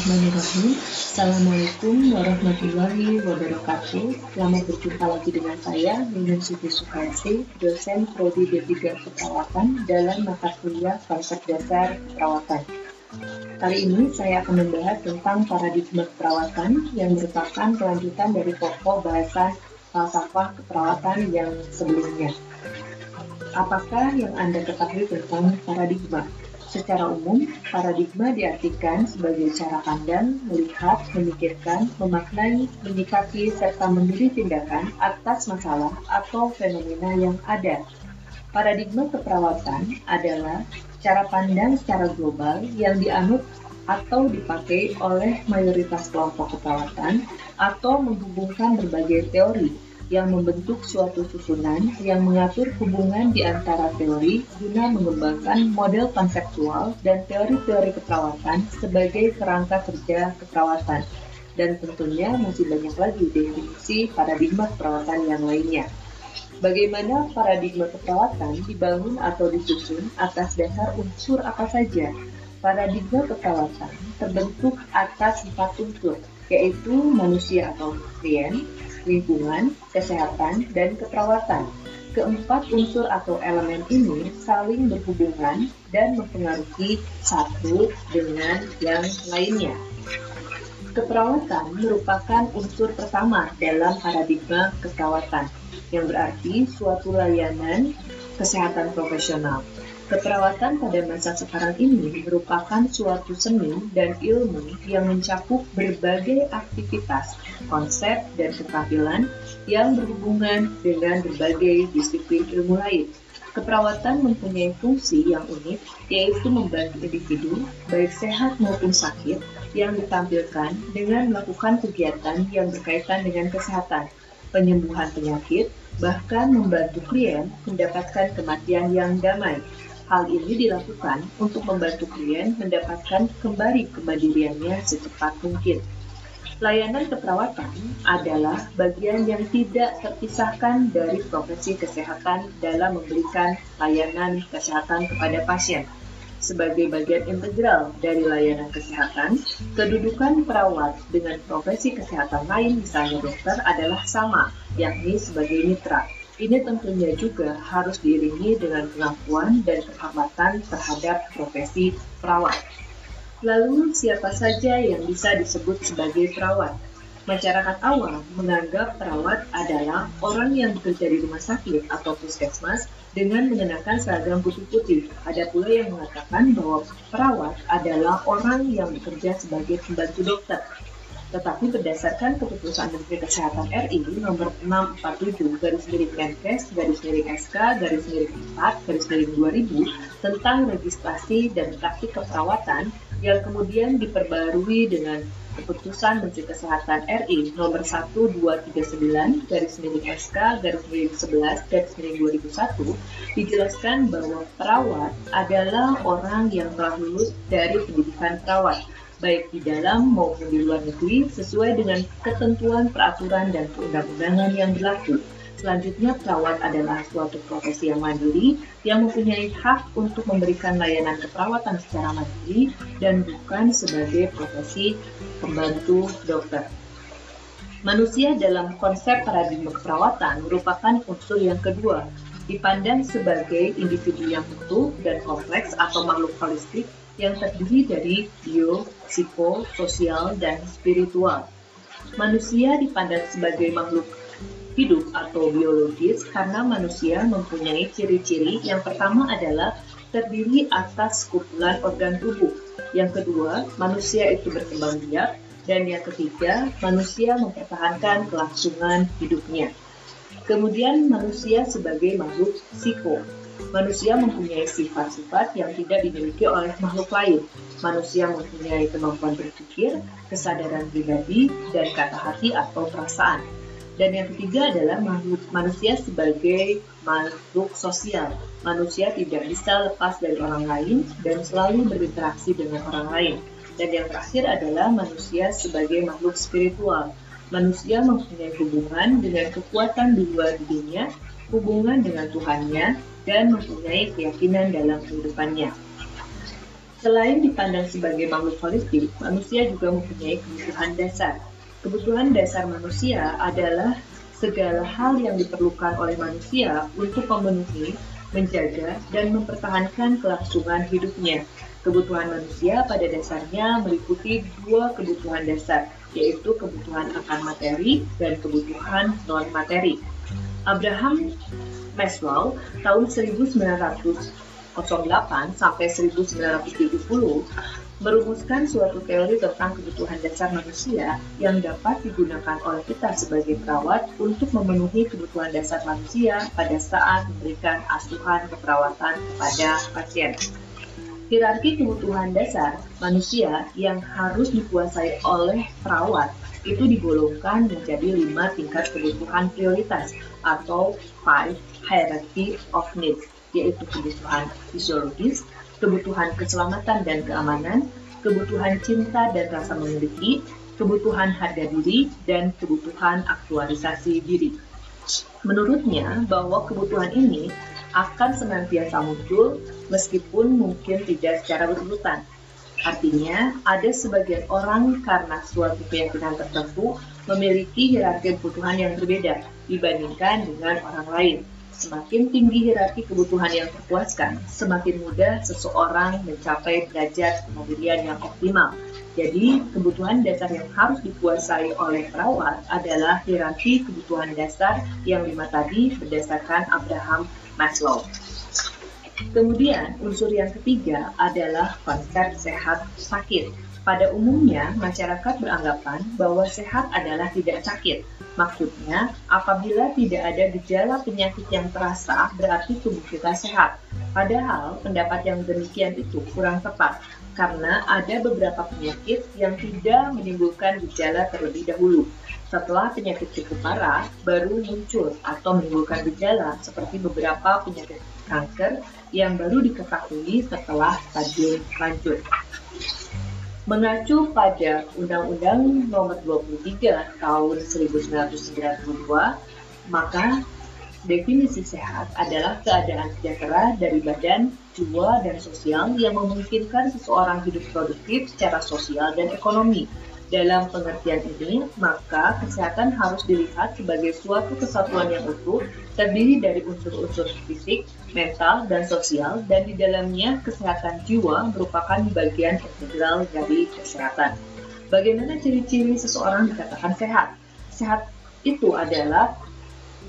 Bismillahirrahmanirrahim. Assalamualaikum warahmatullahi wabarakatuh. Selamat berjumpa lagi dengan saya, Minun Siti Sukasi, dosen Prodi D3 Keperawatan dalam mata kuliah konsep dasar keperawatan. Kali ini saya akan membahas tentang paradigma keperawatan yang merupakan kelanjutan dari pokok bahasan falsafah keperawatan yang sebelumnya. Apakah yang Anda ketahui tentang paradigma? Secara umum, paradigma diartikan sebagai cara pandang, melihat, memikirkan, memaknai, menyikapi, serta memilih tindakan atas masalah atau fenomena yang ada. Paradigma keperawatan adalah cara pandang secara global yang dianut atau dipakai oleh mayoritas kelompok keperawatan atau menghubungkan berbagai teori yang membentuk suatu susunan yang mengatur hubungan di antara teori guna mengembangkan model konseptual dan teori-teori keperawatan sebagai kerangka kerja keperawatan. Dan tentunya masih banyak lagi definisi paradigma keperawatan yang lainnya. Bagaimana paradigma keperawatan dibangun atau disusun atas dasar unsur apa saja? Paradigma keperawatan terbentuk atas empat unsur, yaitu manusia atau klien, lingkungan, kesehatan, dan keperawatan. Keempat unsur atau elemen ini saling berhubungan dan mempengaruhi satu dengan yang lainnya. Keperawatan merupakan unsur pertama dalam paradigma keperawatan, yang berarti suatu layanan kesehatan profesional Keperawatan pada masa sekarang ini merupakan suatu seni dan ilmu yang mencakup berbagai aktivitas, konsep, dan keterampilan yang berhubungan dengan berbagai disiplin ilmu lain. Keperawatan mempunyai fungsi yang unik, yaitu membantu individu, baik sehat maupun sakit, yang ditampilkan dengan melakukan kegiatan yang berkaitan dengan kesehatan, penyembuhan penyakit, bahkan membantu klien mendapatkan kematian yang damai. Hal ini dilakukan untuk membantu klien mendapatkan kembali kemandiriannya secepat mungkin. Layanan keperawatan adalah bagian yang tidak terpisahkan dari profesi kesehatan dalam memberikan layanan kesehatan kepada pasien. Sebagai bagian integral dari layanan kesehatan, kedudukan perawat dengan profesi kesehatan lain, misalnya dokter, adalah sama, yakni sebagai mitra. Ini tentunya juga harus diiringi dengan pengakuan dan penghormatan terhadap profesi perawat. Lalu, siapa saja yang bisa disebut sebagai perawat? Masyarakat awam menganggap perawat adalah orang yang bekerja di rumah sakit atau puskesmas dengan mengenakan seragam putih-putih. Ada pula yang mengatakan bahwa perawat adalah orang yang bekerja sebagai pembantu dokter tetapi berdasarkan keputusan Menteri Kesehatan RI nomor 647 garis miring Menkes garis miring SK garis miring 4 garis miring 2000 tentang registrasi dan praktik keperawatan yang kemudian diperbarui dengan keputusan Menteri Kesehatan RI nomor 1239 garis miring SK garis miring 11 garis miring 2001 dijelaskan bahwa perawat adalah orang yang telah lulus dari pendidikan perawat baik di dalam maupun di luar negeri sesuai dengan ketentuan peraturan dan perundang-undangan yang berlaku. Selanjutnya, perawat adalah suatu profesi yang mandiri yang mempunyai hak untuk memberikan layanan keperawatan secara mandiri dan bukan sebagai profesi pembantu dokter. Manusia dalam konsep paradigma keperawatan merupakan unsur yang kedua, dipandang sebagai individu yang utuh dan kompleks atau makhluk holistik yang terdiri dari bio, psiko, sosial, dan spiritual. Manusia dipandang sebagai makhluk hidup atau biologis karena manusia mempunyai ciri-ciri yang pertama adalah terdiri atas kumpulan organ tubuh. Yang kedua, manusia itu berkembang biak. Dan yang ketiga, manusia mempertahankan kelangsungan hidupnya. Kemudian manusia sebagai makhluk psiko, Manusia mempunyai sifat-sifat yang tidak dimiliki oleh makhluk lain. Manusia mempunyai kemampuan berpikir, kesadaran pribadi, dan kata hati atau perasaan. Dan yang ketiga adalah manusia sebagai makhluk sosial. Manusia tidak bisa lepas dari orang lain dan selalu berinteraksi dengan orang lain. Dan yang terakhir adalah manusia sebagai makhluk spiritual. Manusia mempunyai hubungan dengan kekuatan di luar dirinya, hubungan dengan Tuhannya, dan mempunyai keyakinan dalam kehidupannya. Selain dipandang sebagai makhluk holistik, manusia juga mempunyai kebutuhan dasar. Kebutuhan dasar manusia adalah segala hal yang diperlukan oleh manusia untuk memenuhi, menjaga, dan mempertahankan kelangsungan hidupnya. Kebutuhan manusia pada dasarnya meliputi dua kebutuhan dasar, yaitu kebutuhan akan materi dan kebutuhan non-materi. Abraham Maslow tahun 1900 1908 sampai 1970 merumuskan suatu teori tentang kebutuhan dasar manusia yang dapat digunakan oleh kita sebagai perawat untuk memenuhi kebutuhan dasar manusia pada saat memberikan asuhan keperawatan kepada pasien. Hierarki kebutuhan dasar manusia yang harus dikuasai oleh perawat itu digolongkan menjadi lima tingkat kebutuhan prioritas atau five hierarchy of needs yaitu kebutuhan fisiologis, kebutuhan keselamatan dan keamanan, kebutuhan cinta dan rasa memiliki, kebutuhan harga diri, dan kebutuhan aktualisasi diri. Menurutnya, bahwa kebutuhan ini akan senantiasa muncul meskipun mungkin tidak secara berurutan. Artinya, ada sebagian orang karena suatu keyakinan tertentu memiliki hierarki kebutuhan yang berbeda dibandingkan dengan orang lain. Semakin tinggi hierarki kebutuhan yang terpuaskan, semakin mudah seseorang mencapai derajat kemandirian yang optimal. Jadi, kebutuhan dasar yang harus dikuasai oleh perawat adalah hierarki kebutuhan dasar yang lima tadi berdasarkan Abraham Maslow. Kemudian, unsur yang ketiga adalah konsep sehat sakit. Pada umumnya, masyarakat beranggapan bahwa sehat adalah tidak sakit, Maksudnya, apabila tidak ada gejala penyakit yang terasa, berarti tubuh kita sehat. Padahal, pendapat yang demikian itu kurang tepat, karena ada beberapa penyakit yang tidak menimbulkan gejala terlebih dahulu. Setelah penyakit cukup parah, baru muncul atau menimbulkan gejala seperti beberapa penyakit kanker yang baru diketahui setelah stadium lanjut. Mengacu pada Undang-Undang Nomor 23 Tahun 1992, maka definisi sehat adalah keadaan sejahtera dari badan, jiwa, dan sosial yang memungkinkan seseorang hidup produktif secara sosial dan ekonomi. Dalam pengertian ini, maka kesehatan harus dilihat sebagai suatu kesatuan yang utuh, terdiri dari unsur-unsur fisik, mental, dan sosial, dan di dalamnya kesehatan jiwa merupakan bagian integral dari kesehatan. Bagaimana ciri-ciri seseorang dikatakan sehat? Sehat itu adalah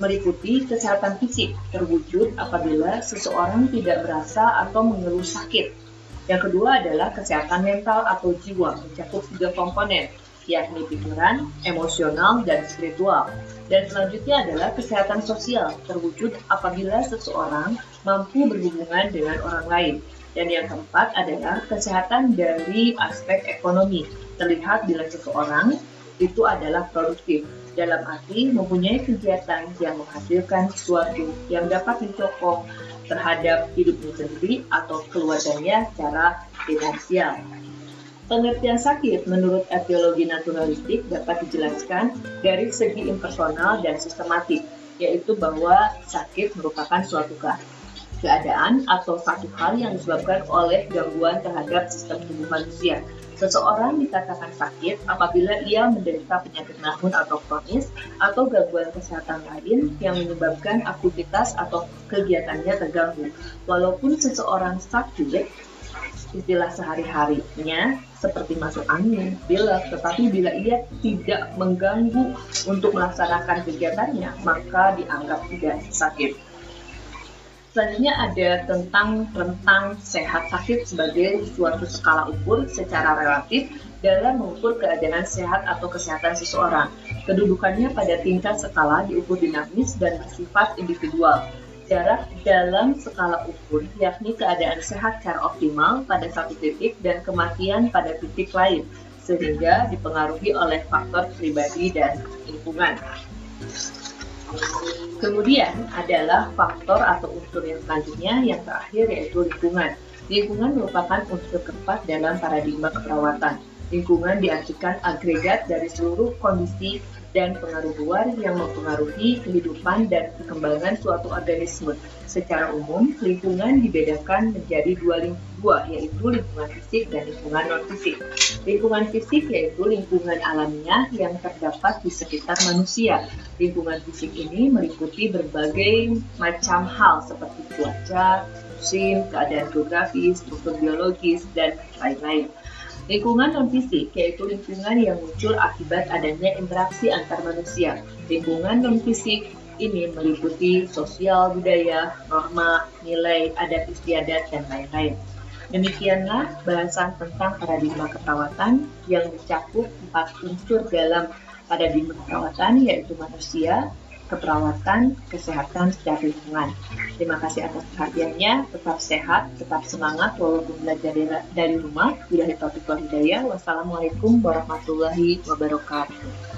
meliputi kesehatan fisik terwujud apabila seseorang tidak merasa atau mengeluh sakit yang kedua adalah kesehatan mental atau jiwa, mencakup tiga komponen, yakni pikiran, emosional, dan spiritual. Dan selanjutnya adalah kesehatan sosial, terwujud apabila seseorang mampu berhubungan dengan orang lain. Dan yang keempat adalah kesehatan dari aspek ekonomi, terlihat bila seseorang itu adalah produktif, dalam arti mempunyai kegiatan yang menghasilkan sesuatu yang dapat mencokong terhadap hidupnya sendiri atau keluarganya secara finansial. Pengertian sakit menurut etiologi naturalistik dapat dijelaskan dari segi impersonal dan sistematik, yaitu bahwa sakit merupakan suatu keadaan atau satu hal yang disebabkan oleh gangguan terhadap sistem tubuh manusia, Seseorang dikatakan sakit apabila ia menderita penyakit nahun atau kronis atau gangguan kesehatan lain yang menyebabkan aktivitas atau kegiatannya terganggu. Walaupun seseorang sakit, istilah sehari-harinya seperti masuk angin, pilek, tetapi bila ia tidak mengganggu untuk melaksanakan kegiatannya, maka dianggap tidak sakit. Selanjutnya ada tentang rentang sehat sakit sebagai suatu skala ukur secara relatif dalam mengukur keadaan sehat atau kesehatan seseorang. Kedudukannya pada tingkat skala diukur dinamis dan bersifat individual. Jarak dalam skala ukur yakni keadaan sehat secara optimal pada satu titik dan kematian pada titik lain, sehingga dipengaruhi oleh faktor pribadi dan lingkungan. Kemudian adalah faktor atau unsur yang selanjutnya yang terakhir yaitu lingkungan. Lingkungan merupakan unsur keempat dalam paradigma keperawatan. Lingkungan diartikan agregat dari seluruh kondisi dan pengaruh luar yang mempengaruhi kehidupan dan perkembangan suatu organisme. Secara umum, lingkungan dibedakan menjadi dua lingkungan, yaitu lingkungan fisik dan lingkungan non-fisik. Lingkungan fisik yaitu lingkungan alamiah yang terdapat di sekitar manusia. Lingkungan fisik ini meliputi berbagai macam hal seperti cuaca, musim, keadaan geografis, struktur biologis, dan lain-lain. Lingkungan non-fisik yaitu lingkungan yang muncul akibat adanya interaksi antar manusia. Lingkungan non-fisik ini meliputi sosial, budaya, norma, nilai, adat istiadat, dan lain-lain. Demikianlah bahasan tentang paradigma keperawatan yang mencakup empat unsur dalam paradigma keperawatan yaitu manusia, keperawatan, kesehatan secara lingkungan. Terima kasih atas perhatiannya, tetap sehat, tetap semangat walaupun belajar dari rumah. Bila Taufiq Hidayah, wassalamualaikum warahmatullahi wabarakatuh.